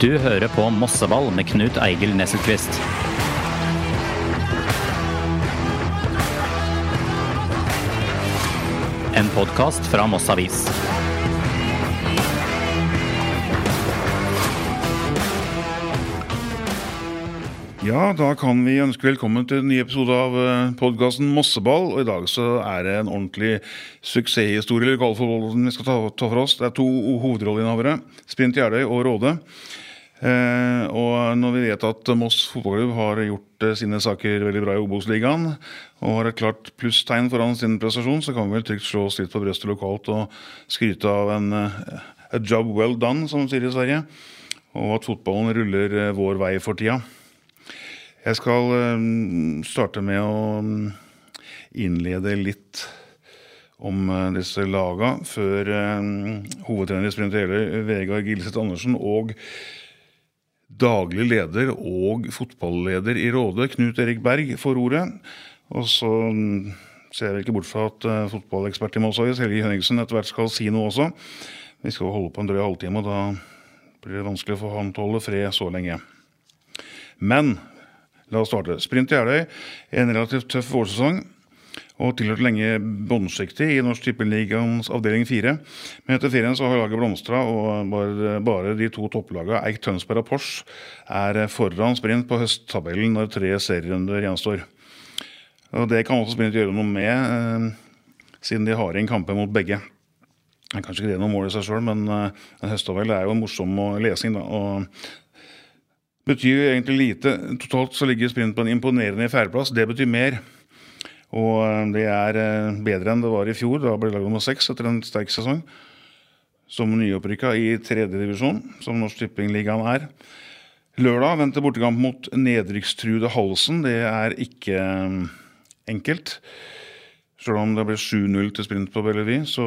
Du hører på Mosseball med Knut Eigil Nesselquist. En podkast fra Moss Avis. Ja, da kan vi ønske velkommen til en ny episode av podkasten Mosseball. Og i dag så er det en ordentlig suksesshistorie i lokalfotballen vi skal ta, ta, for oss. Det er to hovedrolleinnehavere, Sprint Gjerdøy og Råde. Eh, og når vi vet at Moss fotballklubb har gjort eh, sine saker veldig bra i Obos-ligaen, og har et klart plusstegn foran sin prestasjon, så kan vi vel trygt slå oss litt på brystet lokalt og skryte av en uh, a job well done, som de sier i Sverige. Og at fotballen ruller vår vei for tida. Jeg skal starte med å um, innlede litt om disse laga, før hovedtrener i Sprint Hele, Vegard Gilseth Andersen, og daglig leder og fotballeder i Råde, Knut Erik Berg, får ordet. Og så ser jeg ikke bort fra at uh, fotballekspert i Moss Helge Henningsen, etter hvert skal si noe også. Vi skal holde på en drøy halvtime, og da blir det vanskelig for han til å holde fred så lenge. Men la oss starte. Sprint Jeløy, en relativt tøff vårsesong og tilhørt lenge båndsjiktet i Norsk Tippeligaens avdeling 4. Men etter ferien så har laget blomstra, og bare, bare de to topplagene Eik Tønsberg og Pors er foran sprint på høsttabellen når tre serierunder gjenstår. Og Det kan også Sprint gjøre noe med, eh, siden de har inn kamper mot begge. Kanskje ikke det noe mål i seg sjøl, men eh, en høsttabell er jo en morsom lesing. da, og betyr egentlig lite. Totalt så ligger Sprint på en imponerende fjerdeplass. Det betyr mer. Og eh, det er eh, bedre enn det var i fjor. Da ble lag nummer seks etter en sterk sesong. Som nyopprykka i tredjedivisjon, som Norsk Tippingligaen er. Lørdag venter bortekamp mot nedrykkstruede Halsen. Det er ikke eh, enkelt. Selv om det blir 7-0 til sprint på Bellevue, så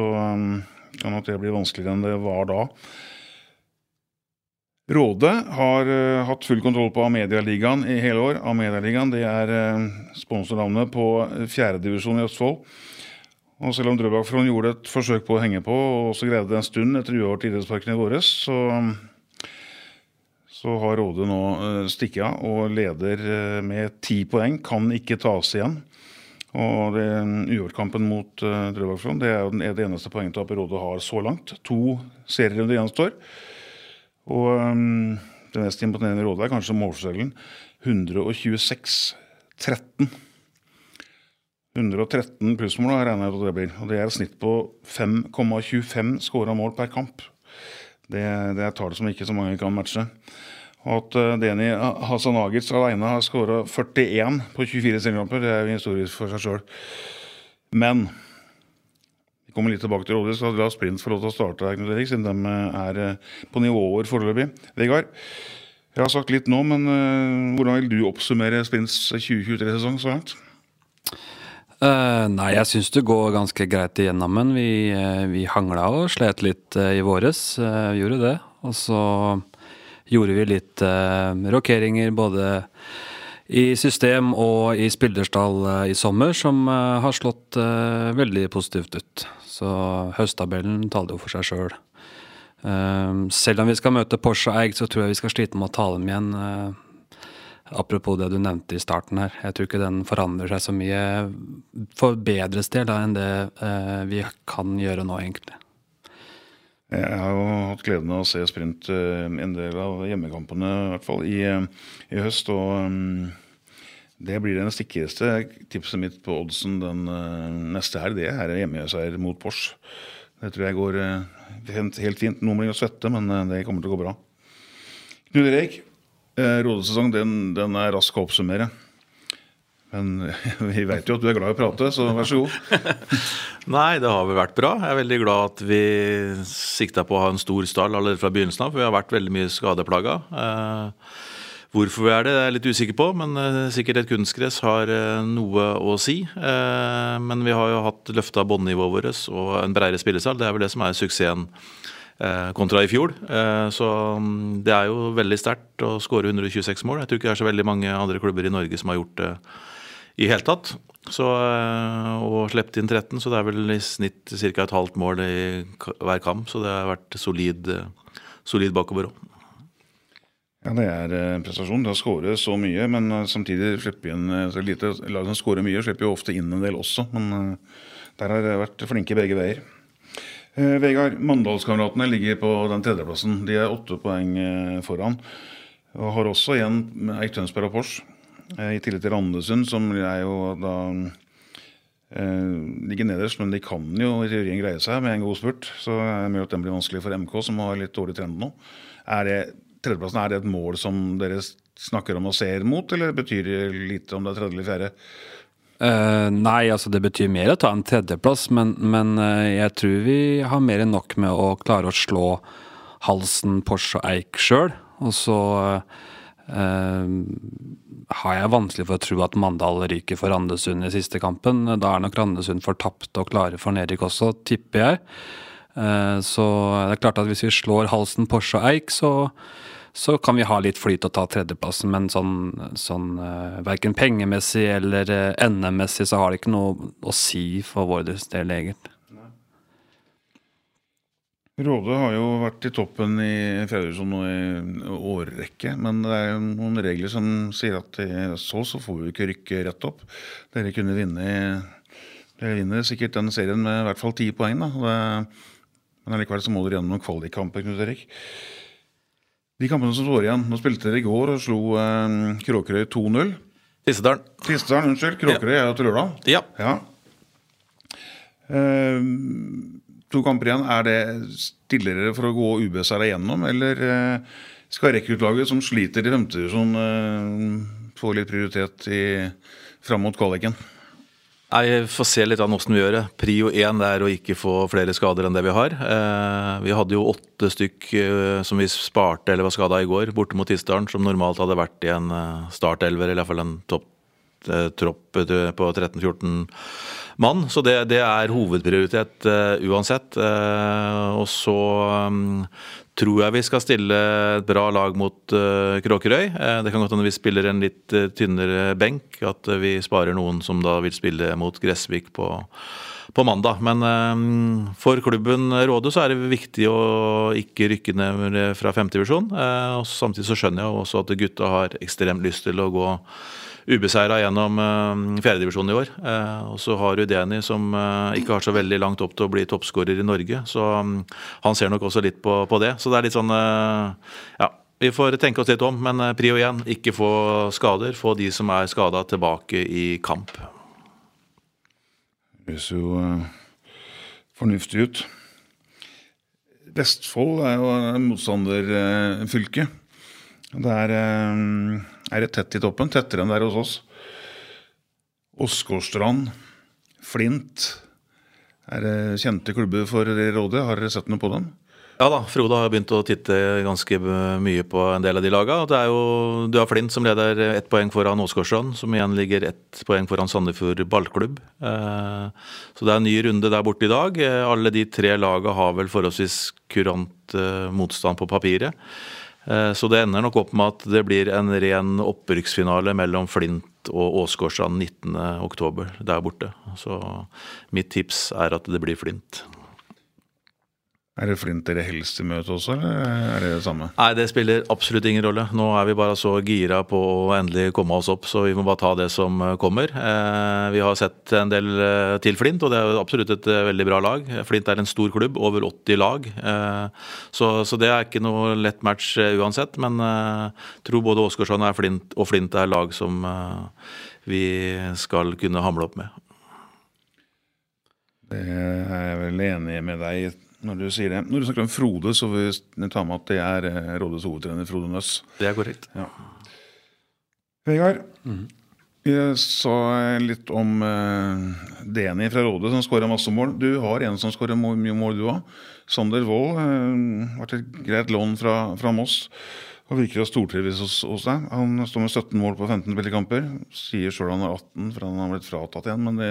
kan nok det bli vanskeligere enn det var da. Rådet har uh, hatt full kontroll på Amedialigaen i hele år. Amedialigaen det er uh, sponsornavnet på fjerdedivisjon i Østfold. Og selv om Drøbak Front gjorde et forsøk på å henge på, og også greide det en stund etter uavgjort idrettsparken i våres, så, så har Rådet nå uh, stikket av og leder med ti poeng. Kan ikke tas igjen. Og Uavgjortkampen mot uh, Drøbak Front det er det eneste poengtapet Rådet har så langt. To serierunder gjenstår. Og um, det mest imponerende rådet er kanskje målforskjellen. 126-13. 113 plussmål har jeg regna ut at det blir. Og det er et snitt på 5,25 skåra mål per kamp. Det, det er tall som ikke så mange kan matche. Og at uh, Deni Hasanagic alene har skåra 41 på 24 seriekamper, det er jo historisk for seg sjøl. Men kommer litt tilbake til rådet, så la Sprint få lov til å starte, her, siden de eh, er eh, på nivåer foreløpig. Vegard, jeg har sagt litt nå, men uh, hvordan vil du oppsummere Sprints 2023-sesong så langt? Uh, nei, jeg syns det går ganske greit igjennom den. Vi, uh, vi hangla og slet litt uh, i våres, vi gjorde det. Og så gjorde vi litt rokeringer både i system og i spillerstall i sommer som har slått veldig positivt ut. Så høsttabellen taler jo for seg sjøl. Ehm, selv om vi skal møte Porsche og Eig, så tror jeg vi skal slite med å ta dem igjen. Eh, apropos det du nevnte i starten her. Jeg tror ikke den forandrer seg så mye for bedres del enn det eh, vi kan gjøre nå, egentlig. Jeg har jo hatt gleden av å se sprint eh, en del av hjemmekampene, i hvert fall i, i høst. og um det blir det sikreste tipset mitt på oddsen den uh, neste her. Det er hjemmeseier mot Pors. Det tror jeg går helt fint. Noen blir svette, men det kommer til å gå bra. Knut Erik, rådesesong den, den, er rask å oppsummere. Men vi vet jo at du er glad i å prate, så vær så god. Nei, det har vel vært bra. Jeg er veldig glad at vi sikta på å ha en stor stall allerede fra begynnelsen av, for vi har vært veldig mye skadeplaga. Uh, Hvorfor vi er det, det er jeg litt usikker på, men uh, sikkert et kunstgress har uh, noe å si. Men vi har jo hatt løfta båndnivået vårt og en bredere spillesal. Det er vel det som er suksessen kontra i fjor. så um, det er jo veldig sterkt å skåre 126 mål. Jeg tror ikke det er så veldig mange andre klubber i Norge som har gjort det i hele tatt. Så, og sluppet inn 13, så det er vel i snitt ca. et halvt mål i hver kamp. Så det har vært solid, solid bakover òg. Ja, det er eh, prestasjon. Det å skåre så mye, men eh, samtidig slippe inn eh, så lite lag som skårer mye, slipper jo ofte inn en del også. Men eh, der har det vært flinke begge veier. Eh, Vegard, Mandalskameratene ligger på den tredjeplassen. De er åtte poeng eh, foran. Og har også igjen Eik Tønsberg og Pors. Eh, I tillegg til Randesund, som er jo da eh, ligger nederst, men de kan jo i teorien greie seg med en god spurt. Så er det at den blir vanskelig for MK, som har litt dårlig trend nå. Er det, tredjeplassen, er det et mål som dere snakker om og ser mot, eller betyr det lite om det er tredje eller fjerde? Eh, nei, altså det betyr mer å ta en tredjeplass, men, men jeg tror vi har mer enn nok med å klare å slå Halsen, Porsche og Eik sjøl. Og så eh, har jeg vanskelig for å tro at Mandal ryker for Randesund i siste kampen. Da er nok Randesund fortapt og klare for nedrykk også, tipper jeg. Eh, så det er klart at hvis vi slår Halsen, Porsche og Eik, så så kan vi ha litt flyt og ta tredjeplassen, men sånn, sånn uh, verken pengemessig eller NM-messig så har det ikke noe å si for vår del, egentlig. Råde har jo vært i toppen i Fredriksson nå i årrekke, men det er jo noen regler som sier at Østfold så får vi ikke rykke rett opp. Dere kunne vinne Dere vinner sikkert den serien med i hvert fall ti poeng, da. Det, men allikevel så må dere gjennom noen kvalikkamper, Knut Erik. De kampene som står igjen Nå spilte dere i går og slo eh, Kråkerøy 2-0. Tistedalen. Tistedalen, unnskyld. Kråkerøy er jo til lørdag. Ja. Ja. Eh, to kamper igjen. Er det stillere for å gå ubeseira gjennom, eller eh, skal rekruttlaget som sliter i femtedivisjon, eh, få litt prioritet i, fram mot kvaliken? Nei, får se litt an åssen vi gjør det. Prio én er å ikke få flere skader enn det vi har. Eh, vi hadde jo åtte stykk som vi sparte eller var skada i går, borte mot Tisdalen, som normalt hadde vært i en startelver, eller iallfall en topp tropp på 13-14 mann. Så det, det er hovedprioritet uh, uansett. Uh, og så um, tror jeg vi skal stille et bra lag mot uh, Kråkerøy. Det kan godt hende vi spiller en litt tynnere benk. At vi sparer noen som da vil spille mot Gressvik på, på mandag. Men for klubben Råde så er det viktig å ikke rykke ned fra femtedivisjon. Uh, samtidig så skjønner jeg også at gutta har ekstremt lyst til å gå ubeseira gjennom uh, fjerdedivisjon i år. Uh, og så har du Deni som uh, ikke har så veldig langt opp til å bli toppskårer i Norge. Så um, han ser nok også litt på, på det. Så det er litt sånn Ja. Vi får tenke oss litt om, men prio igjen, ikke få skader. Få de som er skada, tilbake i kamp. Det høres jo fornuftig ut. Vestfold er jo motstanderfylke. Det er det tett i toppen, tettere enn det er hos oss. Åsgårdstrand, Flint. Er det kjente klubber for rådet? Har dere sett noe på dem? Ja da, Frode har begynt å titte ganske mye på en del av de laga. Det er jo, du har Flint som leder ett poeng foran Åsgårdstrand, som igjen ligger ett poeng foran Sandefjord ballklubb. Så det er en ny runde der borte i dag. Alle de tre laga har vel forholdsvis kurant motstand på papiret. Så det ender nok opp med at det blir en ren opprykksfinale mellom Flint og Åsgårdstrand 19.10 der borte. Så mitt tips er at det blir Flint. Er det Flint dere helst vil møte også, eller er det det samme? Nei, det spiller absolutt ingen rolle. Nå er vi bare så gira på å endelig komme oss opp, så vi må bare ta det som kommer. Eh, vi har sett en del eh, til Flint, og det er absolutt et eh, veldig bra lag. Flint er en stor klubb, over 80 lag. Så, så det er ikke noe lett match uansett, men jeg tror både Åsgårdstrand og Flint, og Flint er lag som vi skal kunne hamle opp med. Det er jeg vel enig med deg i når du sier det. Når du snakker om Frode, så vil vi ta med at det er Rådes Rådets hovedtrener Frode Nøss. Det er korrekt. Ja. Vegard, mm. jeg sa litt om uh, Deni fra Råde som skåra masse mål. Du har en som skårer mye mål, du òg. Sander Wold. Uh, vært et greit lån fra, fra Moss. Og virker å stortrives hos, hos, deg. Han står med 17 mål på 15 spillekamper. Sier sjøl han har 18, for han har blitt fratatt igjen, men det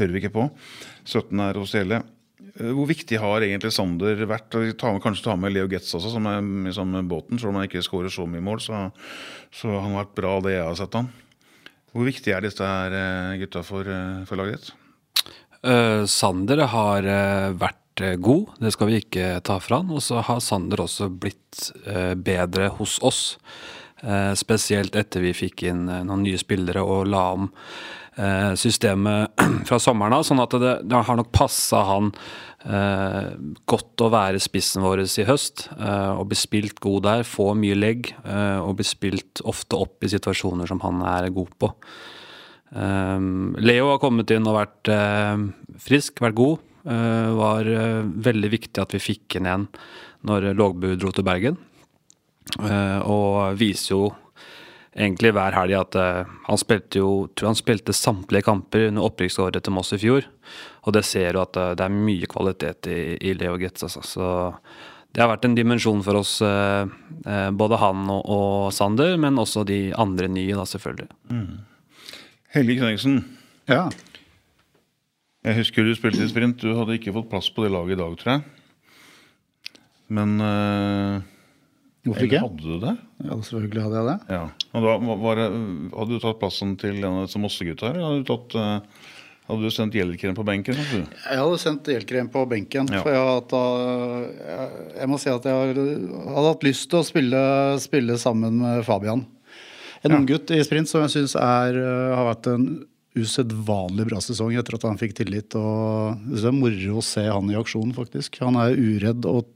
hører vi ikke på. 17 er hos hele. Hvor viktig har egentlig Sander vært? Ta, kanskje ta med Leo Getz også, som er liksom, båten. Selv om han ikke skårer så mye mål, så, så han har vært bra, det jeg har sett han. Hvor viktig er disse her gutta for, for laget ditt? Uh, Sander har uh, vært eh, god, det skal vi ikke ta fra han. Og så har Sander også blitt eh, bedre hos oss. Eh, spesielt etter vi fikk inn eh, noen nye spillere og la om eh, systemet fra sommeren av. Sånn at det, det har nok passa han eh, godt å være spissen vår i høst. og bli spilt god der, få mye legg og bli spilt ofte opp i situasjoner som han er god på. Um, Leo har kommet inn og vært uh, frisk, vært god. Uh, var veldig viktig at vi fikk inn igjen når Lågbu dro til Bergen. og viser jo egentlig hver helg at han spilte jo tror han spilte samtlige kamper under opprykksåret til Moss i fjor. Og det ser du at det er mye kvalitet i, i Leo Getz. Altså. Så det har vært en dimensjon for oss, både han og, og, Sander, men også de andre nye, da, selvfølgelig. Mm. Helge Kneggsen. Ja. Jeg husker du spilte i sprint. Du hadde ikke fått plass på det laget i dag, tror jeg. Men uh, Hvorfor ikke? Hadde du det? Ja, selvfølgelig hadde jeg det. Ja. Og da var det, Hadde du tatt plassen til en av disse Mosse-gutta? Hadde du tatt... Uh, hadde du sendt gjeldkrem på benken? Jeg hadde sendt gjeldkrem på benken. Ja. For jeg, hadde, jeg, jeg, må si at jeg hadde hatt lyst til å spille, spille sammen med Fabian. En ja. unggutt i sprint som jeg syns uh, har vært en usedvanlig bra sesong etter at han fikk tillit. og Det er moro å se han i aksjon, faktisk. Han er uredd og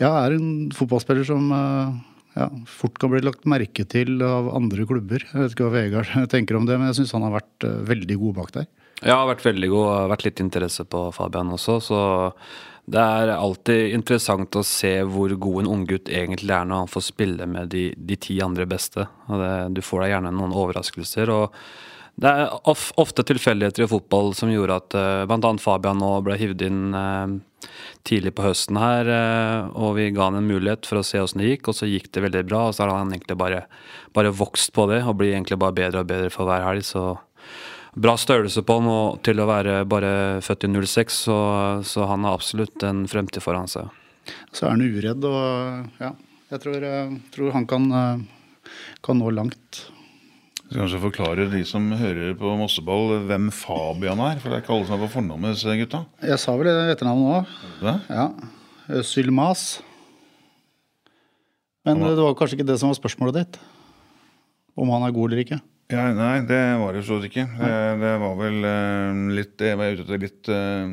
ja, er en fotballspiller som uh, ja, fort kan bli lagt merke til av andre klubber. Jeg vet ikke hva Vegard tenker om det, men jeg syns han har vært veldig god bak der. Ja, har vært veldig god. Har vært litt interesse på Fabian også. Så det er alltid interessant å se hvor god en unggutt egentlig er når han får spille med de, de ti andre beste. Det, du får deg gjerne noen overraskelser. og det er ofte tilfeldigheter i fotball som gjorde at uh, bl.a. Fabian nå ble hivd inn uh, tidlig på høsten her. Uh, og vi ga han en mulighet for å se åssen det gikk, og så gikk det veldig bra. Og så har han egentlig bare, bare vokst på det og blir egentlig bare bedre og bedre for hver helg. så bra størrelse på han, og til å være bare født i 06, så, så han har absolutt en fremtid foran seg. Så er han uredd, og ja, jeg tror, jeg tror han kan, kan nå langt. Skal kanskje forklare de som hører på Mosseball, hvem Fabian er? For det er ikke alle som er på fornavnet, gutta? Jeg sa vel det etternavnet òg. Ja. Sylmas. Men det var kanskje ikke det som var spørsmålet ditt? Om han er god eller ikke? Ja, nei, det var det slett ikke. Det, det, var vel uh, litt Jeg var ute etter litt uh,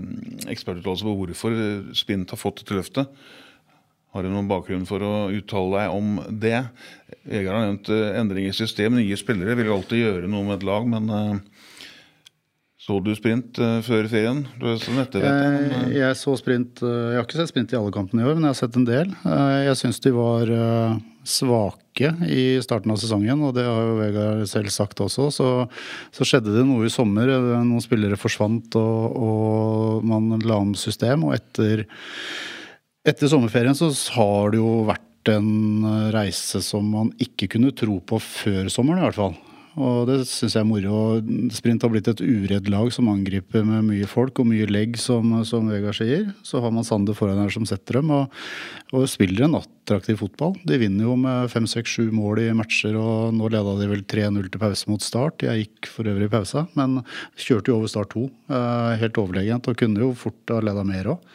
ekspertuttalelse på hvorfor Spint har fått dette løftet. Har du noen bakgrunn for å uttale deg om det? Jeger har nevnt uh, endring i system. Nye spillere vil alltid gjøre noe med et lag, men uh, så du sprint uh, før ferien? Etter, jeg, jeg så sprint Jeg har ikke sett sprint i alle kampene i år, men jeg har sett en del. Jeg syns de var svake i starten av sesongen, og det har jo Vegard selv sagt også. Så, så skjedde det noe i sommer. Noen spillere forsvant, og, og man la om system. Og etter, etter sommerferien så har det jo vært en reise som man ikke kunne tro på før sommeren, i hvert fall. Og det syns jeg er moro. Sprint har blitt et uredd lag som angriper med mye folk og mye legg, som, som Vegard sier. Så har man Sander foran her som setter dem, og, og spiller en attraktiv fotball. De vinner jo med fem, seks, sju mål i matcher, og nå leda de vel 3-0 til pause mot Start. Jeg gikk for øvrig i pausa, men kjørte jo over Start 2. Eh, helt overlegent, og kunne jo fort ha leda mer òg.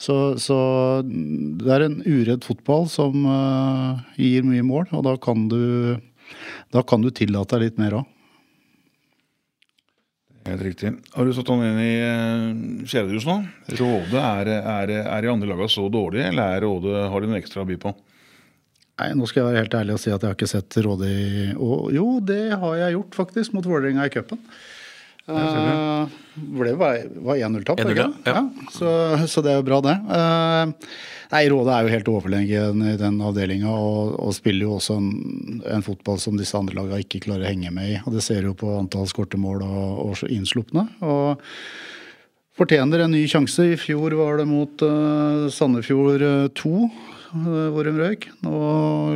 Så, så, det er en uredd fotball som uh, gir mye mål, og da kan du da kan du tillate deg litt mer òg. Helt riktig. Har du satt han inn i uh, kjæledus nå? Råde, er, er, er de andre laga så dårlige, eller er Råde, har de noe ekstra å by på? Nei, Nå skal jeg være helt ærlig og si at jeg har ikke sett Råde i og, Jo, det har jeg gjort, faktisk, mot Vålerenga i cupen. Uh, ble bare, var 1-0-tap, ja. ja. Så, så, det er jo bra, det. Uh, Nei, Råde er jo helt overlegen i den avdelinga og, og, spiller jo også en, en, fotball som disse andre lagene ikke klarer å henge med i. og Det ser jo på antall skårte mål og, og innslupne. Og fortjener en ny sjanse. I fjor var det mot uh, Sandefjord 2, uh, hvor de røyk. Nå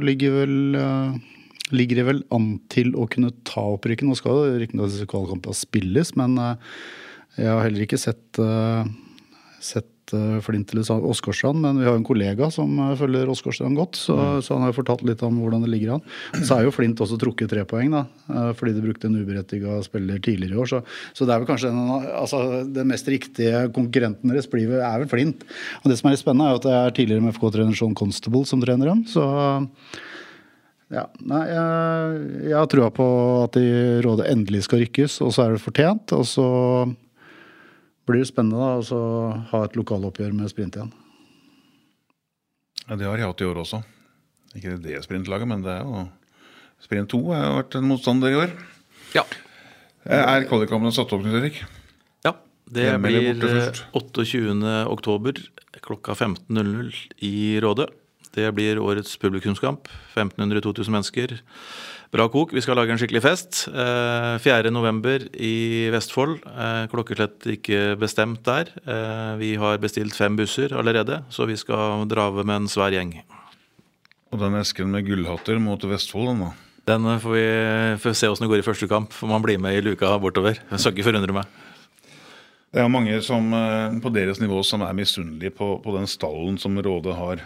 ligger vel uh, ligger de vel an til å kunne ta opprykket. Nå skal riktignok disse kvalkampene spilles, men uh, jeg har heller ikke sett uh, sett uh, Flint eller Åsgårdstrand, men vi har en kollega som følger Åsgårdstrand godt, så, mm. så, han har fortalt litt om hvordan det ligger an. Så er jo Flint også trukket tre poeng, da, fordi de brukte en uberettiga spiller tidligere i år. Så, så, det er vel kanskje den, altså, den mest riktige konkurrenten deres blir, er vel Flint. Og det som er litt spennende, er jo at det er tidligere MFK-trener Sean Constable som trener dem. så ja, nei, jeg, jeg har trua på at de rådet endelig skal rykkes, og så er det fortjent. Og så blir det spennende da, å ha et lokaloppgjør med sprint igjen. Ja, Det har jeg hatt i år også. Ikke det sprintlaget, men det er jo Sprint 2 har jo vært en motstander i år. Ja. Er kvalikkampene satt opp, Knut Erik? Ja. Det blir 28.10. klokka 15.00 i Rådet. Det blir årets publikumskamp. 1500-2000 mennesker. Bra kok. Vi skal lage en skikkelig fest. 4.11. Eh, i Vestfold. Eh, klokkeslett ikke bestemt der. Eh, vi har bestilt fem busser allerede, så vi skal drave med en svær gjeng. Og den esken med gullhatter mot Vestfold, den da? Den får vi får se åssen det går i første kamp. Får man bli med i luka bortover. Jeg skal ikke forundre meg. Det er mange som, på deres nivå som er misunnelige på, på den stallen som Rådet har.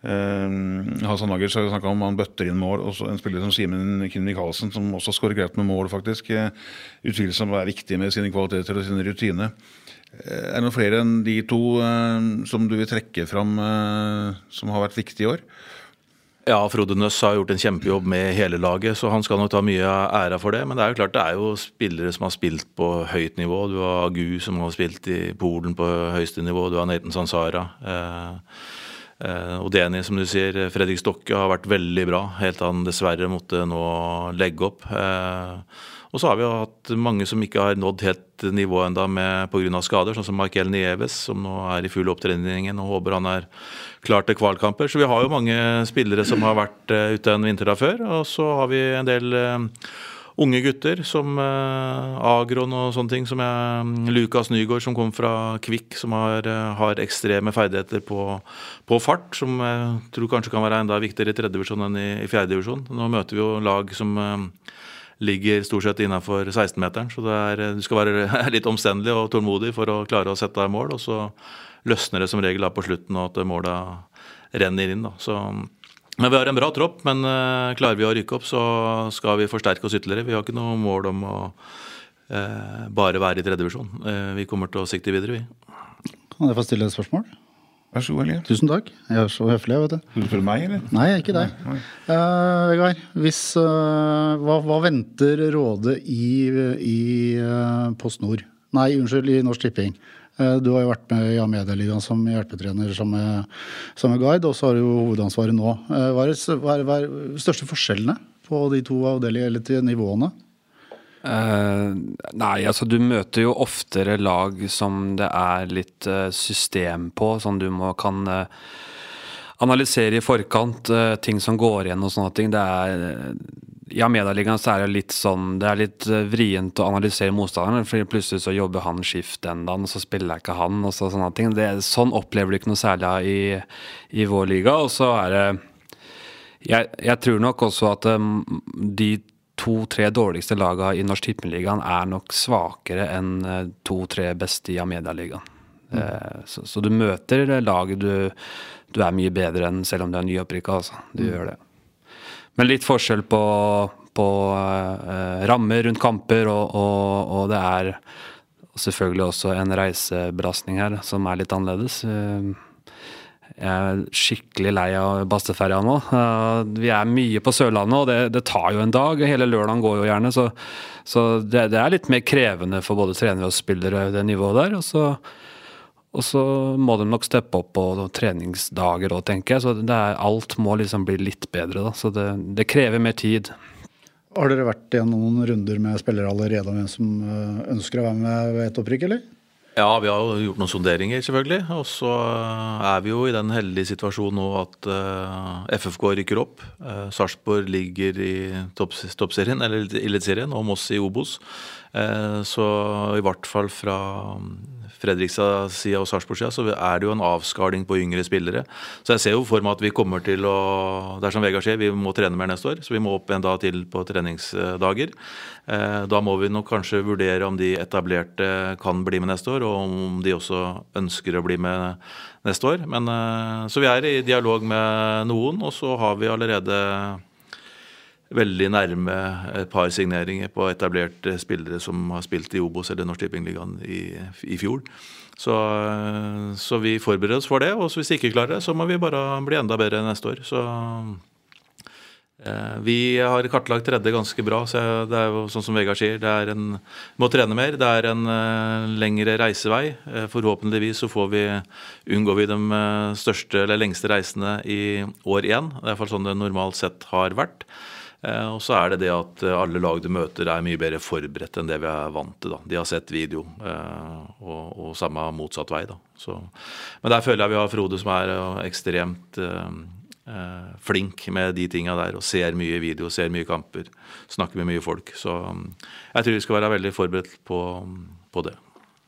Uh, Hasan Agers har snakka om han bøtter inn mål. og en spiller som Simen Kinn Michaelsen, som også skårer greit med mål, faktisk. Uh, Utvilsomt er viktig med sine kvaliteter og sine rutiner. Uh, er det noen flere enn de to uh, som du vil trekke fram som har vært viktige i år? Ja, Frode Nøss har gjort en kjempejobb med hele laget, så han skal nok ta mye æra for det. Men det er jo klart det er jo spillere som har spilt på høyt nivå. Du har Agu som har spilt i Polen på høyeste nivå. Du har Nathan Sansara. Eh, Eh, Odeni, som du sier, Fredrik Stokke har vært veldig bra, helt til han dessverre måtte nå legge opp. Eh, og så har vi jo hatt mange som ikke har nådd helt nivået enda pga. skader, sånn som Markel Nieves, som nå er i full opptreningen og håper han er klar til kvalkamper. Så vi har jo mange spillere som har vært eh, ute en vinter da før. Og så har vi en del unge gutter som eh, Agron og sånne ting. Som jeg, Lukas Nygaard som kom fra Kvikk, som har, eh, har ekstreme ferdigheter på, på, fart. Som jeg tror kanskje kan være enda viktigere i tredjedivisjon enn i, i fjerdedivisjon. Nå møter vi jo lag som eh, ligger stort sett innafor 16-meteren. Så er, du skal være litt omstendelig og tålmodig for å klare å sette deg mål. Og så løsner det som regel da på slutten, og at måla renner inn. da. Så men Vi har en bra tropp, men uh, klarer vi å rykke opp, så skal vi forsterke oss ytterligere. Vi har ikke noe mål om å uh, bare være i tredjevisjon. Uh, vi kommer til å sikte videre, vi. Kan jeg få stille et spørsmål? Vær så god, Elie. Tusen takk. Jeg er så høflig, vet du. Du spør meg, eller? Nei, ikke deg. Vegard, hvis hva, hva, venter Råde i, i Post Nord? Nei, unnskyld, i Norsk Tipping. Eh, du har jo vært med i Amedia-ligaen som hjelpetrener som med guide, og så har du jo hovedansvaret nå. Eh, hva er, de største forskjellene på de to avdelingene, eller nivåene? Uh, nei, altså du møter jo oftere lag som det er litt uh, system på, som du må kan uh, analysere i forkant ting som går igjen og sånne ting. Det er i Amedaligaen så er det litt sånn Det er litt eh, vrient å analysere motstanderen, for plutselig så jobber han skift den dagen, og så spiller jeg ikke han, og så, sånne ting. Det, sånn opplever du ikke noe særlig i, i vår liga. Og så er det jeg, jeg, tror nok også at um, de to-tre dårligste lagene i Norsk Tippeligaen er nok svakere enn uh, to-tre beste i Amedia-ligaen. Mm. Så, så, du møter laget du, du er mye bedre enn selv om du er nyopprykka. Altså. Du mm. gjør det. Men litt forskjell på, på uh, rammer rundt kamper, og, og, og, det er selvfølgelig også en reisebelastning her som er litt annerledes. Uh, jeg er skikkelig lei av Basteferja nå. Uh, vi er mye på Sørlandet, og det, det, tar jo en dag. Hele lørdagen går jo gjerne, så, så det, det, er litt mer krevende for både trenere og spillere, det nivået der. og så og så må de nok steppe opp på treningsdager òg, tenker jeg. Så er, alt må liksom bli litt bedre, da. Så det, det, krever mer tid. Har dere vært i noen runder med spillere allerede om hvem som eh, ønsker å være med ved et opprykk, eller? Ja, vi har jo gjort noen sonderinger, selvfølgelig. Og så eh, er vi jo i den heldige situasjonen nå at eh, FFK rykker opp. Sarpsborg ligger i toppserien, eller Eliteserien, og Moss i Obos. Så i hvert fall fra Fredrikstad-sida og Sarpsborg-sida, så er det jo en avskaling på yngre spillere. Så jeg ser jo for meg at vi kommer til å Det er som Vegard sier, vi må trene mer neste år. Så vi må opp en dag til på treningsdager. Eh, da må vi nok kanskje vurdere om de etablerte kan bli med neste år, og om de også ønsker å bli med neste år. Men, eh, så vi er i dialog med noen, og så har vi allerede veldig nærme et par signeringer på etablerte spillere som har spilt i Obos eller Norsk Tippingligaen i, i fjor. Så, så, vi forbereder oss for det. Og hvis vi ikke klarer det, så må vi bare bli enda bedre neste år. Så eh, vi har kartlagt tredje ganske bra. så Det er jo sånn som Vegard sier, det er en, må trene mer. Det er en eh, lengre reisevei. Uh, forhåpentligvis så får vi, unngår vi de uh, største eller lengste reisene i år igjen. Det er iallfall sånn det normalt sett har vært. Eh, og så er det det at eh, alle lag du møter er mye bedre forberedt enn det vi er vant til. da. De har sett video, eh, og, og samme motsatt vei. da. Så, men der føler jeg vi har Frode som er ekstremt flink med de tinga der og ser mye video, ser mye kamper, snakker med mye folk. Så jeg tror vi skal være veldig forberedt på, på det.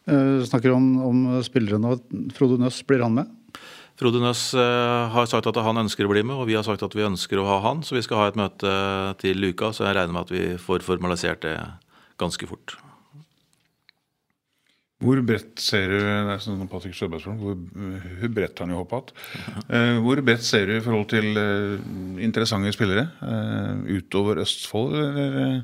Du snakker om, om spillere nå. Frode Nøss, blir han med? Frode Nøss eh, har sagt at han ønsker å bli med, og vi har sagt at vi ønsker å ha han. Så vi skal ha et møte til uka, så jeg regner med at vi får formalisert det ganske fort. Hvor bredt ser du sånn Patrick Sjøbergsson, hvor, bredt han jo hoppet. Eh, hvor bredt ser du i forhold til eh, interessante spillere utover Østfold? eller...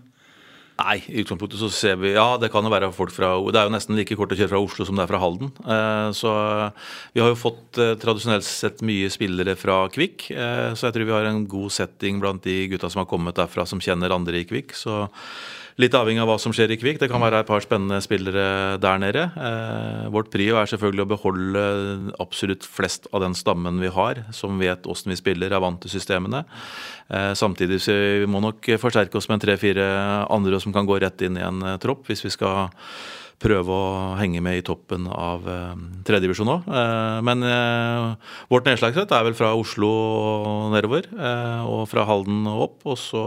Nei, i utgangspunktet så ser vi Ja, det kan jo være folk fra Det er jo nesten like kort å kjøre fra Oslo som det er fra Halden. Eh, så vi har jo fått eh, tradisjonelt sett mye spillere fra Kvikk. Eh, så jeg tror vi har en god setting blant de gutta som har kommet derfra, som kjenner andre i Kvikk. Så Litt avhengig av hva som skjer i Kvik. Det kan være et par spennende spillere der nede. Eh, vårt prio er selvfølgelig å beholde absolutt flest av den stammen vi har, som vet åssen vi spiller, er vant til systemene. Eh, samtidig så vi må nok forsterke oss med tre-fire andre som kan gå rett inn i en eh, tropp, hvis vi skal prøve å henge med i toppen av eh, tredjedivisjon òg. Eh, men eh, vårt nedslagsrett er vel fra Oslo og nedover, og fra Halden og opp. Og så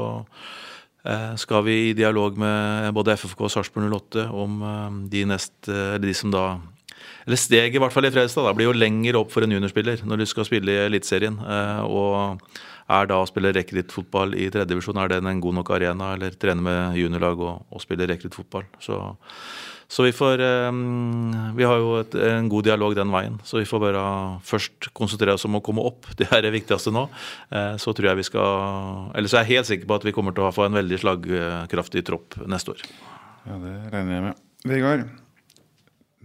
skal vi i dialog med både FFK og Sarpsborg 08 om eh, de, neste, eh, de som da eller Steget i hvert fall i Fredrikstad blir jo lenger opp for en juniorspiller når du skal spille i Eliteserien. Og er da å spille rekruttfotball i tredjedivisjon, er den en god nok arena? Eller trene med juniorlag og, og spille rekruttfotball? Så så vi får eh, Vi har jo et, en god dialog den veien. Så vi får bare først konsentrere oss om å komme opp. Det er det viktigste nå. Eh, så tror jeg vi skal Eller så er jeg helt sikker på at vi kommer til å få en veldig slagkraftig tropp neste år. Ja, det regner jeg med. Vegard,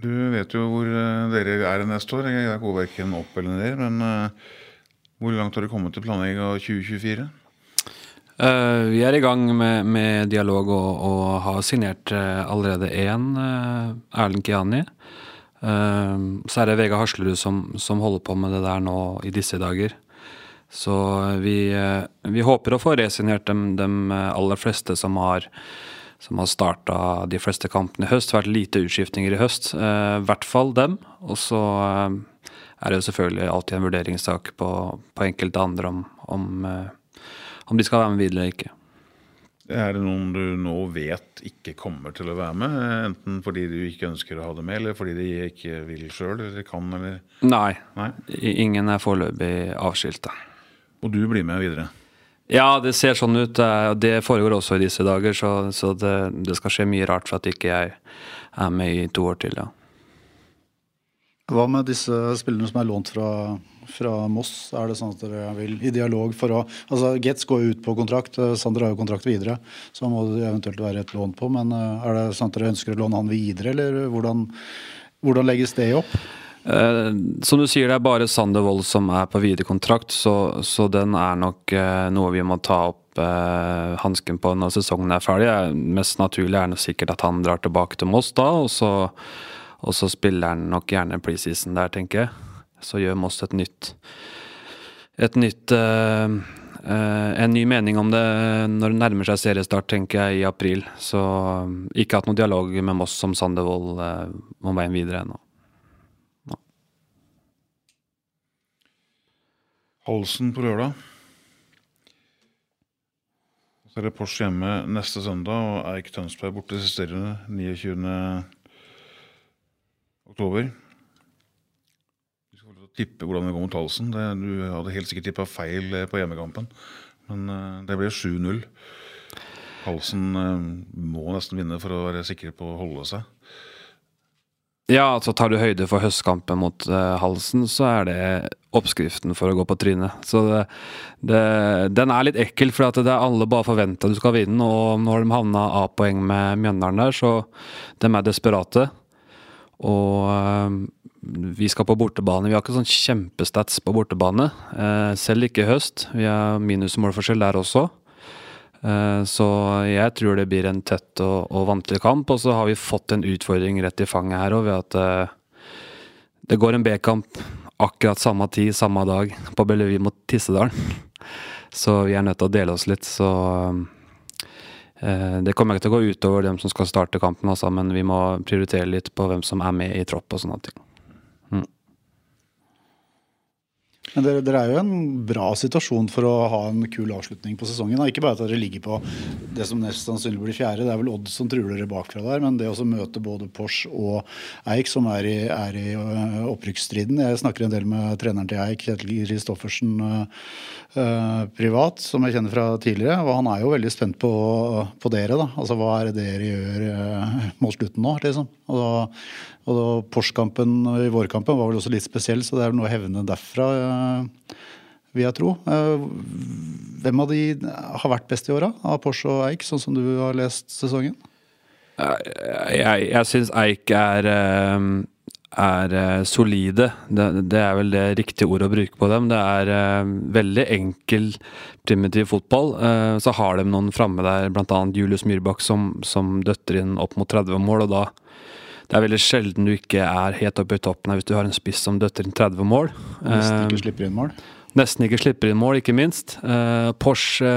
du vet jo hvor eh, dere er neste år. Jeg går verken opp eller ned. Men hvor langt har du kommet til planlegging av 2024? Uh, vi er i gang med, med dialog og, og, har signert uh, allerede én, uh, Erlend Kiani. så er det Vega Haslerud som, som, holder på med det der nå i disse dager. Så vi, vi håper å få resignert dem, dem aller fleste som har, som har starta de fleste kampene i høst. Vært lite utskiftninger i høst. I hvert fall dem. Og så er det jo selvfølgelig alltid en vurderingssak på, på enkelte andre om, om om de skal være med videre eller ikke. Er det noen du nå vet ikke kommer til å være med? Enten fordi du ikke ønsker å ha det med, eller fordi de ikke vil sjøl eller kan? Eller? Nei. Nei. Ingen er foreløpig avskilta. Og du blir med videre? Ja, det ser sånn ut. Det foregår også i disse dager, så, så det, det, skal skje mye rart for at ikke jeg er med i to år til. ja. Hva med disse spillerne som er lånt fra fra Moss? Er det sånn at dere vil i dialog for å altså Getz går ut på kontrakt, eh, Sander har jo kontrakt videre, så må det eventuelt være et lån på. Men eh, er det sånn at dere ønsker å låne han videre, eller hvordan, hvordan legges det opp? Eh, som du sier, det er bare Sander Wold som er på viderekontrakt, så, så den er nok eh, noe vi må ta opp eh, hansken på når sesongen er ferdig. Mest naturlig er det sikkert at han drar tilbake til Moss da, og så, og så spiller han nok gjerne preseason der, tenker jeg så gjør Moss et nytt et nytt eh, uh, En ny mening om det når det nærmer seg seriestart, tenker jeg, i april. Så um, ikke hatt noen dialog med Moss om Sandervold uh, om veien videre ennå. Halsen på lørdag. Så er det Porsche hjemme neste søndag og Eik Tønsberg borte siste 29. oktober. Du skal få tippe hvordan det går mot halsen. Det, du hadde helt sikkert tippa feil eh, på hjemmekampen, men eh, det ble 7-0. Halsen eh, må nesten vinne for å være sikker på å holde seg. Ja, altså tar du høyde for høstkampen mot uh, Halsen, så er det oppskriften for å gå på trynet. Så det, det, den er litt ekkel, for det er alle bare forventa du skal vinne. Og nå har de havna A-poeng med Mjøndalen der, så de er desperate. Og uh, vi skal på bortebane. Vi har ikke sånn kjempestats på bortebane. Uh, selv ikke i høst. Vi har minusmålforskjell der også. Eh, så jeg tror det blir en tett og, og vanskelig kamp. Og så har vi fått en utfordring rett i fanget her òg, ved at det går en B-kamp akkurat samme tid, samme dag, på Bellevue mot Tissedalen. Så vi er nødt til å dele oss litt. Så uh, det kommer ikke til å gå utover dem som skal starte kampen, altså, men vi må prioritere litt på hvem som er med i tropp og sånne ting. Men dere, dere, er jo en bra situasjon for å ha en kul avslutning på sesongen. Ikke bare at dere ligger på det som nest sannsynlig blir fjerde, det er vel Odd som truer dere bakfra der, men det å møte både Pors og Eik, som er i, i øh, opprykksstriden Jeg snakker en del med treneren til Eik, Kjetil Kristoffersen, uh, privat, som jeg kjenner fra tidligere. Og han er jo veldig spent på, på dere. da, altså Hva er det dere gjør mot slutten nå? liksom. Da og Porsche-kampen i vårkampen var vel også litt spesiell, så det er noe å hevne derfra, eh, vil jeg tro. Eh, hvem av de har vært best i åra, av Porsche og Eik, sånn som du har lest sesongen? Jeg, jeg syns Eik er, eh, er solide. Det, det, er vel det riktige ordet å bruke på dem. Det er veldig enkel, primitiv fotball. Så har de noen framme der, bl.a. Julius Myrbakk, som, som døtter inn opp mot 30 mål. og da det er veldig sjelden du ikke er helt oppe i toppen her hvis du har en spiss som døtter inn 30 mål. Nesten ikke eh, slipper inn mål? Nesten ikke slipper inn mål, ikke minst. Uh, Porsche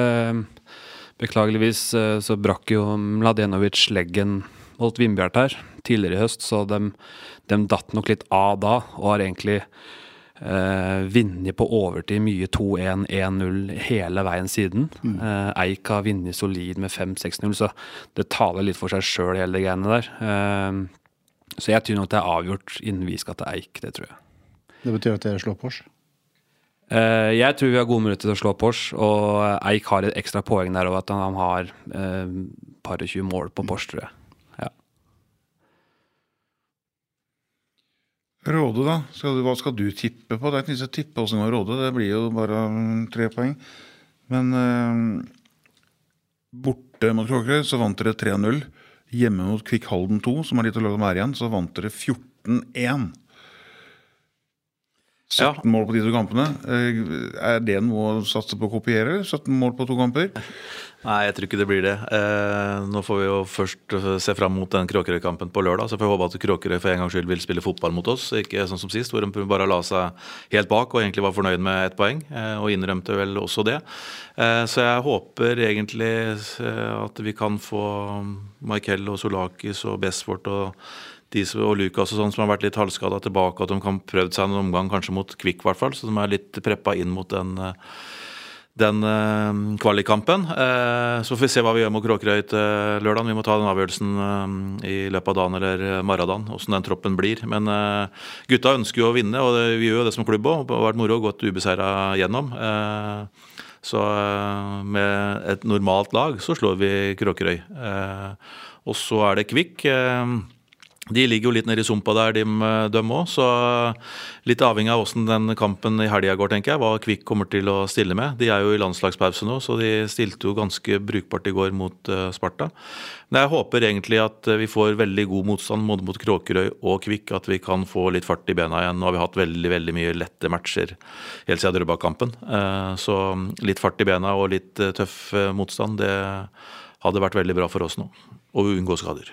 Beklageligvis uh, så brakk jo Mladenovic leggen mot Vindbjart her tidligere i høst, så de, de, datt nok litt av da, og har egentlig eh, vunnet på overtid mye 2-1, 1-0 hele veien siden. Mm. Eik har vunnet solid med 5-6-0, så det taler litt for seg sjøl, hele det greiene der. Uh, så jeg tror nok det er avgjort innen vi skal til Eik. Det tror jeg. Det betyr at dere slår Pors? Uh, jeg tror vi har gode muligheter til å slå Pors, og Eik har et ekstra poeng der òg, at han har uh, par og tjue mål på Pors, tror jeg. Ja. Råde, da? Skal du, hva skal du tippe på? Det er ikke noe å tippe åssen går Råde, det blir jo bare tre poeng. Men uh, borte mot Kråkerøy så vant dere 3-0. Hjemme mot Kvikk Halden 2, som er litt å være igjen, så vant dere 14-1. 17 ja. mål på de to kampene. Eh, er det noe å satse på å kopiere? 17 mål på to kamper? Nei, jeg tror ikke det blir det. Eh, nå får vi jo først eh, se fram mot den Kråkerøy-kampen på lørdag. Så får vi håpe at Kråkerøy for en gangs skyld vil spille fotball mot oss. Ikke sånn som sist, hvor de bare la seg helt bak og egentlig var fornøyd med ett poeng. Eh, og innrømte vel også det. Eh, så jeg håper egentlig eh, at vi kan få Michael og Solakis og Besfort og de og Lukas og sånn som har vært litt halvskada tilbake, at de kan prøvd seg en omgang kanskje mot Kvikk, hvert fall, så de er litt preppa inn mot den uh, den uh, kvalikkampen. Uh, så får vi se hva vi gjør mot Kråkerøy til lørdag. Vi må ta den avgjørelsen i løpet av dagen eller morgendagen, åssen den troppen blir. Men gutta ønsker jo å vinne, og det, vi gjør jo det som klubb òg. Det har vært moro å gå ubeseira gjennom. så med et normalt lag så slår vi Kråkerøy. og så er det Kvikk. De ligger jo litt nede i sumpa der, de òg. Så litt avhengig av åssen den kampen i helga går, tenker jeg, hva Kvikk kommer til å stille med. De er jo i landslagspause nå, så de stilte jo ganske brukbart i går mot uh, Sparta. Men jeg håper egentlig at vi får veldig god motstand både mot Kråkerøy og Kvikk. At vi kan få litt fart i bena igjen. Nå har vi hatt veldig veldig mye lette matcher helt siden Drøbak-kampen. Så litt fart i bena og litt tøff motstand, det hadde vært veldig bra for oss nå. Og unngå skader.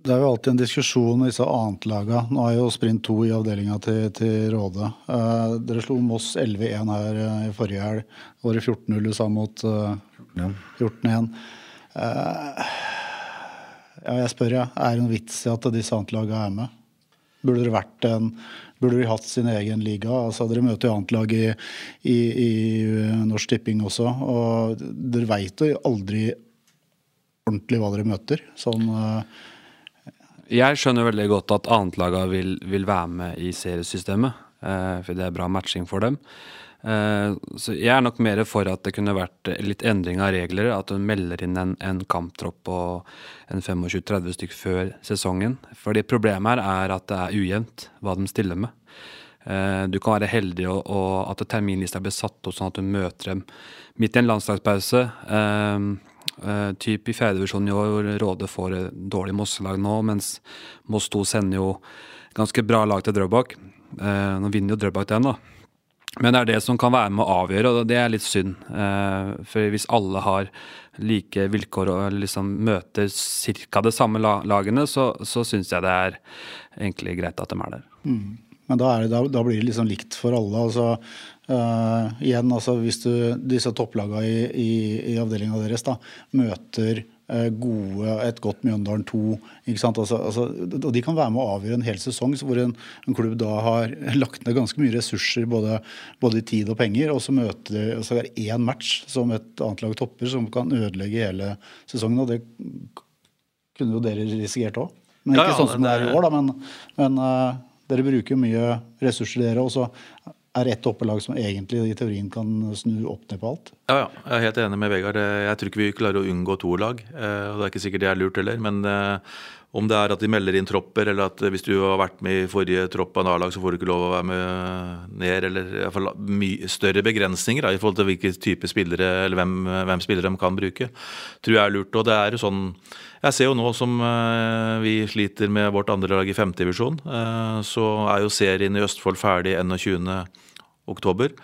Det er jo alltid en diskusjon med disse annetlaga. Nå er jo sprint 2 i avdelinga til, til Råde. Uh, dere slo Moss 11-1 her uh, i forrige helg. Året 14-0 du sa mot uh, eh, 14-1. ja, jeg spør, ja. Er det noen vits i at disse annetlaga er med? Burde det vært en Burde de hatt sin egen liga? Altså, dere møter jo annetlag i, i, i Norsk Tipping også. Og dere veit jo aldri ordentlig hva dere møter. Sånn Jeg skjønner veldig godt at annetlaga vil, vil være med i seriesystemet. Eh, for det er bra matching for dem. Eh, så jeg er nok mer for at det kunne vært litt endring av regler. At hun melder inn en, en kamptropp på en 25-30 stykk før sesongen. Fordi problemet her er at det er ujevnt hva de stiller med. Eh, du kan være heldig og, og at terminlista blir satt opp sånn at du møter dem midt i en landslagspause. Eh, typ I fjerdedivisjon i år hvor Råde får dårlig Mosselag nå, mens Moss 2 sender jo ganske bra lag til Drøbak. Uh, nå vinner jo Drøbak den, da. Men det er det som kan være med å avgjøre, og det er litt synd. Uh, for hvis alle har like vilkår og liksom møter ca. de samme lagene, så, så syns jeg det er egentlig greit at de er der. Mm. Men da, det, da, da, blir det liksom likt for alle. altså Uh, igjen, altså hvis du, disse topplagene i, i, i avdelinga deres da, møter uh, gode, et godt Mjøndalen 2 ikke sant? Altså, altså, og De kan være med å avgjøre en hel sesong hvor en, en, klubb da har lagt ned ganske mye ressurser, både, både i tid og penger, og så møter og så er det én match som et annet lag topper, som kan ødelegge hele sesongen. og Det kunne jo dere risikert òg. Men ikke ja, ja, sånn som det er i år, da. Men, men uh, dere bruker mye ressurser, dere. Og så er ett oppelag som egentlig i teorien kan snu opp ned på alt. Ja, ja, jeg er helt enig med Vegard. Jeg tror ikke vi klarer å unngå to lag. Eh, og Det er ikke sikkert det er lurt heller. Men eh, om det er at de melder inn tropper, eller at hvis du har vært med i forrige tropp av A-lag, så får du ikke lov å være med ned, eller i hvert fall større begrensninger da, i forhold til hvilke type spillere, eller hvem, hvem spillere de kan bruke, tror jeg er lurt. Og det er jo sånn jeg ser jo nå som vi sliter med vårt andre lag i femtedivisjon, så er jo serien i Østfold ferdig 21.10. Uh,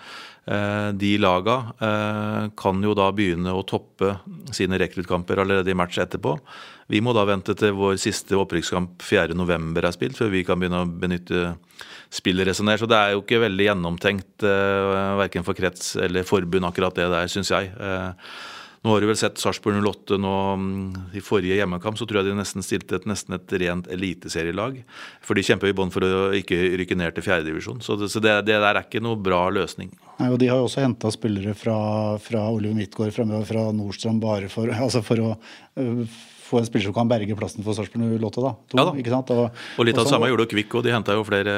de laga uh, kan jo da begynne å toppe sine rekruttkamper allerede i match etterpå. Vi må da vente til vår siste opprykkskamp 4.11 er spilt, før vi kan begynne å benytte spillresonner. Så det er jo ikke veldig gjennomtenkt, uh, verken for krets eller forbund, akkurat det der, syns jeg. Nå har du vel sett Sarpsborg 08 nå mm, i forrige hjemmekamp, så tror jeg de nesten stilte et, nesten et rent eliteserielag. For de kjemper i bånn for å ikke rykke ned til fjerdedivisjon. Så, det, så det, det, der er ikke noe bra løsning. Nei, og De har jo også henta spillere fra, fra Oliver Midtgaard fra, fra Nordstrand bare for, altså for å øh, få en spiller som kan berge plassen for Sarpsborg 08. da. To, ja, da. Ikke sant? Og, og litt av det samme gjorde Kvikk, og de henta jo flere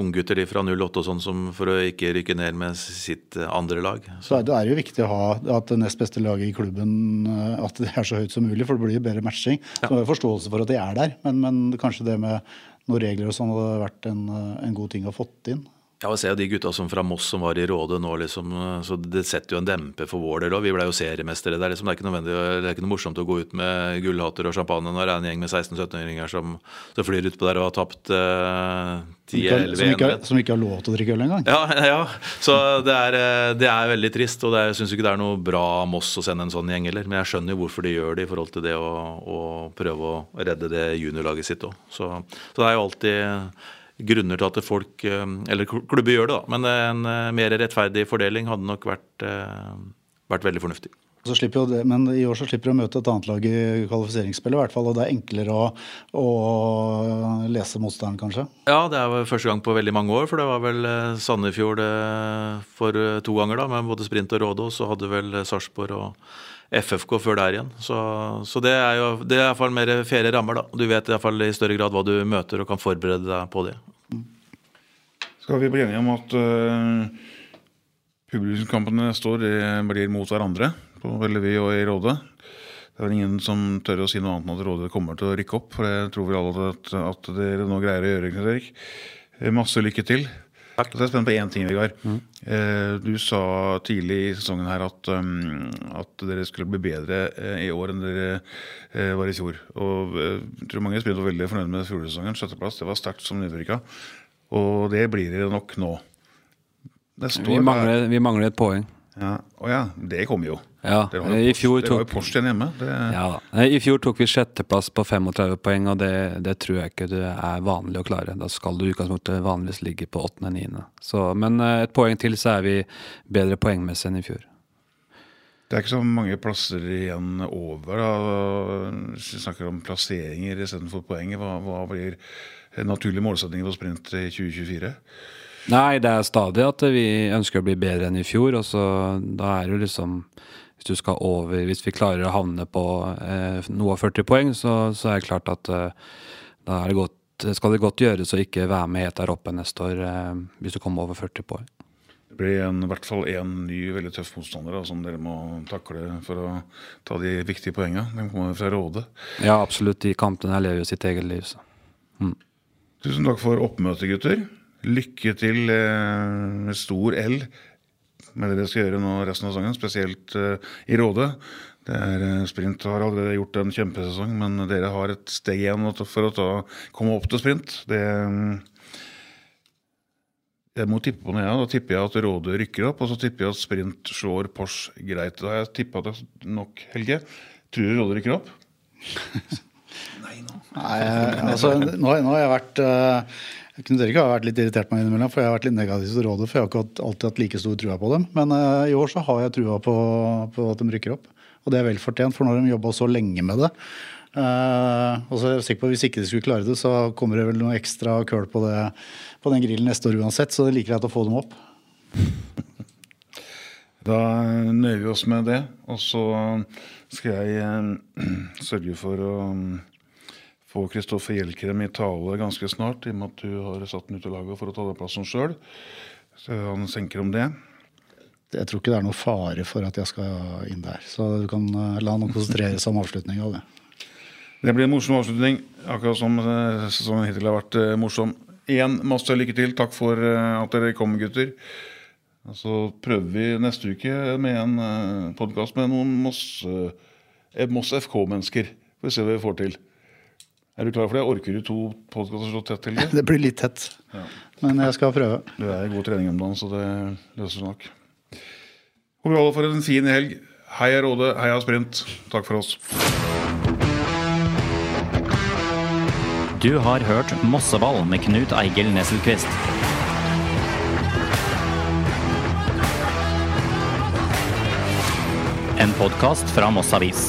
unggutter fra 08 og sånn som for å ikke rykke ned med sitt andre lag. Så, så Det er jo viktig å ha at det nest beste laget i klubben eh, at det er så høyt som mulig, for det blir bedre matching. Ja. Så man har forståelse for at de er der, men, men kanskje det med noen regler og sånn hadde vært en, en god ting å ha fått inn. Ja, og jo de gutta som fra Moss som var i Råde nå, liksom, så det setter jo en demper for vår del òg. Vi ble jo seriemestere der. Liksom. Det, er ikke nødvendig, det er ikke noe morsomt å gå ut med gullhatter og champagne når det er en gjeng med 16-17-åringer som, som, flyr utpå der og har tapt uh, 10-11 som, ikke, som ikke har lov til å drikke øl engang? Ja, ja, så det er, eh, det er veldig trist. Og jeg syns ikke det er noe bra Moss å sende en sånn gjeng heller. Men jeg skjønner jo hvorfor de gjør det i forhold til det å, å prøve å redde det juniorlaget sitt òg. Så, så det er jo alltid grunner til at folk, eh, eller klubber gjør det, da. Men en eh, mer rettferdig fordeling hadde nok vært, eh, vært veldig fornuftig. Det, men i år så slipper du å møte et annet lag i kvalifiseringsspillet, i hvert fall. Og det er enklere å, å lese motstanderen, kanskje? Ja, det er vel første gang på veldig mange år. For det var vel Sandefjord for to ganger, da, med både sprint og råde. Og så hadde vel Sarpsborg og FFK før der igjen. Så, så det er jo det er iallfall mer faire rammer, da. Du vet iallfall i større grad hva du møter og kan forberede deg på det. Skal vi bli enige om at uh, publikumskampene står år blir mot hverandre på Vellevi og i Råde? Det er vel ingen som tør å si noe annet enn at Råde kommer til å rykke opp. For det tror vi alle at, at dere nå greier å gjøre. Knut Erik. Masse lykke til. Takk. Så jeg er spent på én ting, Vegard. Mm. Eh, du sa tidlig i sesongen her at, um, at dere skulle bli bedre eh, i år enn dere eh, var i fjor. Og jeg tror mange sprint var veldig fornøyd med fjorårssesongen. Sjetteplass, det var sterkt som nydrykka. Og det blir dere nok nå. Vi mangler, vi mangler et poeng. Ja, Å ja, det kommer jo. Ja, i fjor tok... i fjor tok, Porsche hjemme. Det... Ja, I fjor tok vi sjetteplass på 35 poeng, og det, det, tror jeg ikke det er vanlig å klare. Da skal du utgangspunktet vanligvis ligge på 8.-9. Men eh, et poeng til, så er vi bedre poengmessig enn i fjor. Det er ikke så mange plasser igjen over. da. Hvis vi snakker om plasseringer istedenfor poeng, hva, hva blir en naturlig målsetting for sprint i 2024? Nei, det er stadig at vi ønsker å bli bedre enn i fjor. og så Da er det jo liksom Hvis du skal over Hvis vi klarer å havne på eh, noe av 40 poeng, så, så, er det klart at eh, Da det godt, skal det godt gjøres å ikke være med helt der oppe neste år, eh, hvis du kommer over 40 poeng. Det blir en, i hvert fall én ny veldig tøff motstander da, som dere må takle for å ta de viktige poengene. De kommer fra Råde. Ja, absolutt. De kampene lever jo sitt eget liv. Så. Mm. Tusen takk for oppmøtet, gutter. Lykke til eh, med stor L med det dere skal gjøre nå resten av sesongen, spesielt eh, i Råde. Det er, eh, sprint har allerede gjort en kjempesesong, men dere har et steg igjen for å ta, komme opp til sprint. Det jeg må tippe på noe, ja. Da tipper jeg at Råde rykker opp, og så tipper jeg at Sprint slår Pors greit. Da har jeg tippa det nok, Helge. Tror du Råde rykker opp? Nei, nå. Nei, altså, nå, nå, har jeg vært uh, jeg kunne ikke ha vært litt irritert meg innimellom, for jeg har vært litt negativ til Rådet. For jeg har ikke alltid hatt like stor trua på dem. Men uh, i år så har jeg trua på, på, at de rykker opp. Og det er vel fortjent, for når de jobba så lenge med det. Uh, og så er jeg sikker på at Hvis ikke de skulle klare det, så kommer det vel noe ekstra køl på det på den grillen neste år uansett, så det er like greit å få dem opp. Da nøyer vi oss med det. Og så skal jeg eh, sørge for å få Kristoffer Hjelkrem i tale ganske snart, i og med at du har satt den ut av laget for å ta den plassen sjøl. Han senker om det. Jeg tror ikke det er noe fare for at jeg skal inn der. Så du kan eh, la han konsentrere seg om avslutninga av det. Det blir en morsom avslutning, akkurat som eh, sesongen hittil har vært morsom. Igjen masse lykke til. Takk for eh, at dere kom, gutter. Og så prøver vi neste uke med en eh, podkast med noen Moss, eh, Moss FK-mennesker. Får vi se hva vi får til. Er du klar for det? Orker du to podkaster så tett til? Det Det blir litt tett. Ja. Men jeg skal prøve. Du er i god trening om dagen, så det løser seg nok. Håper alle får en fin helg. Heia Råde, heia Sprint. Takk for oss. Du har hørt Mosseball med Knut Eigil Nesselquist. En podkast fra Moss Avis.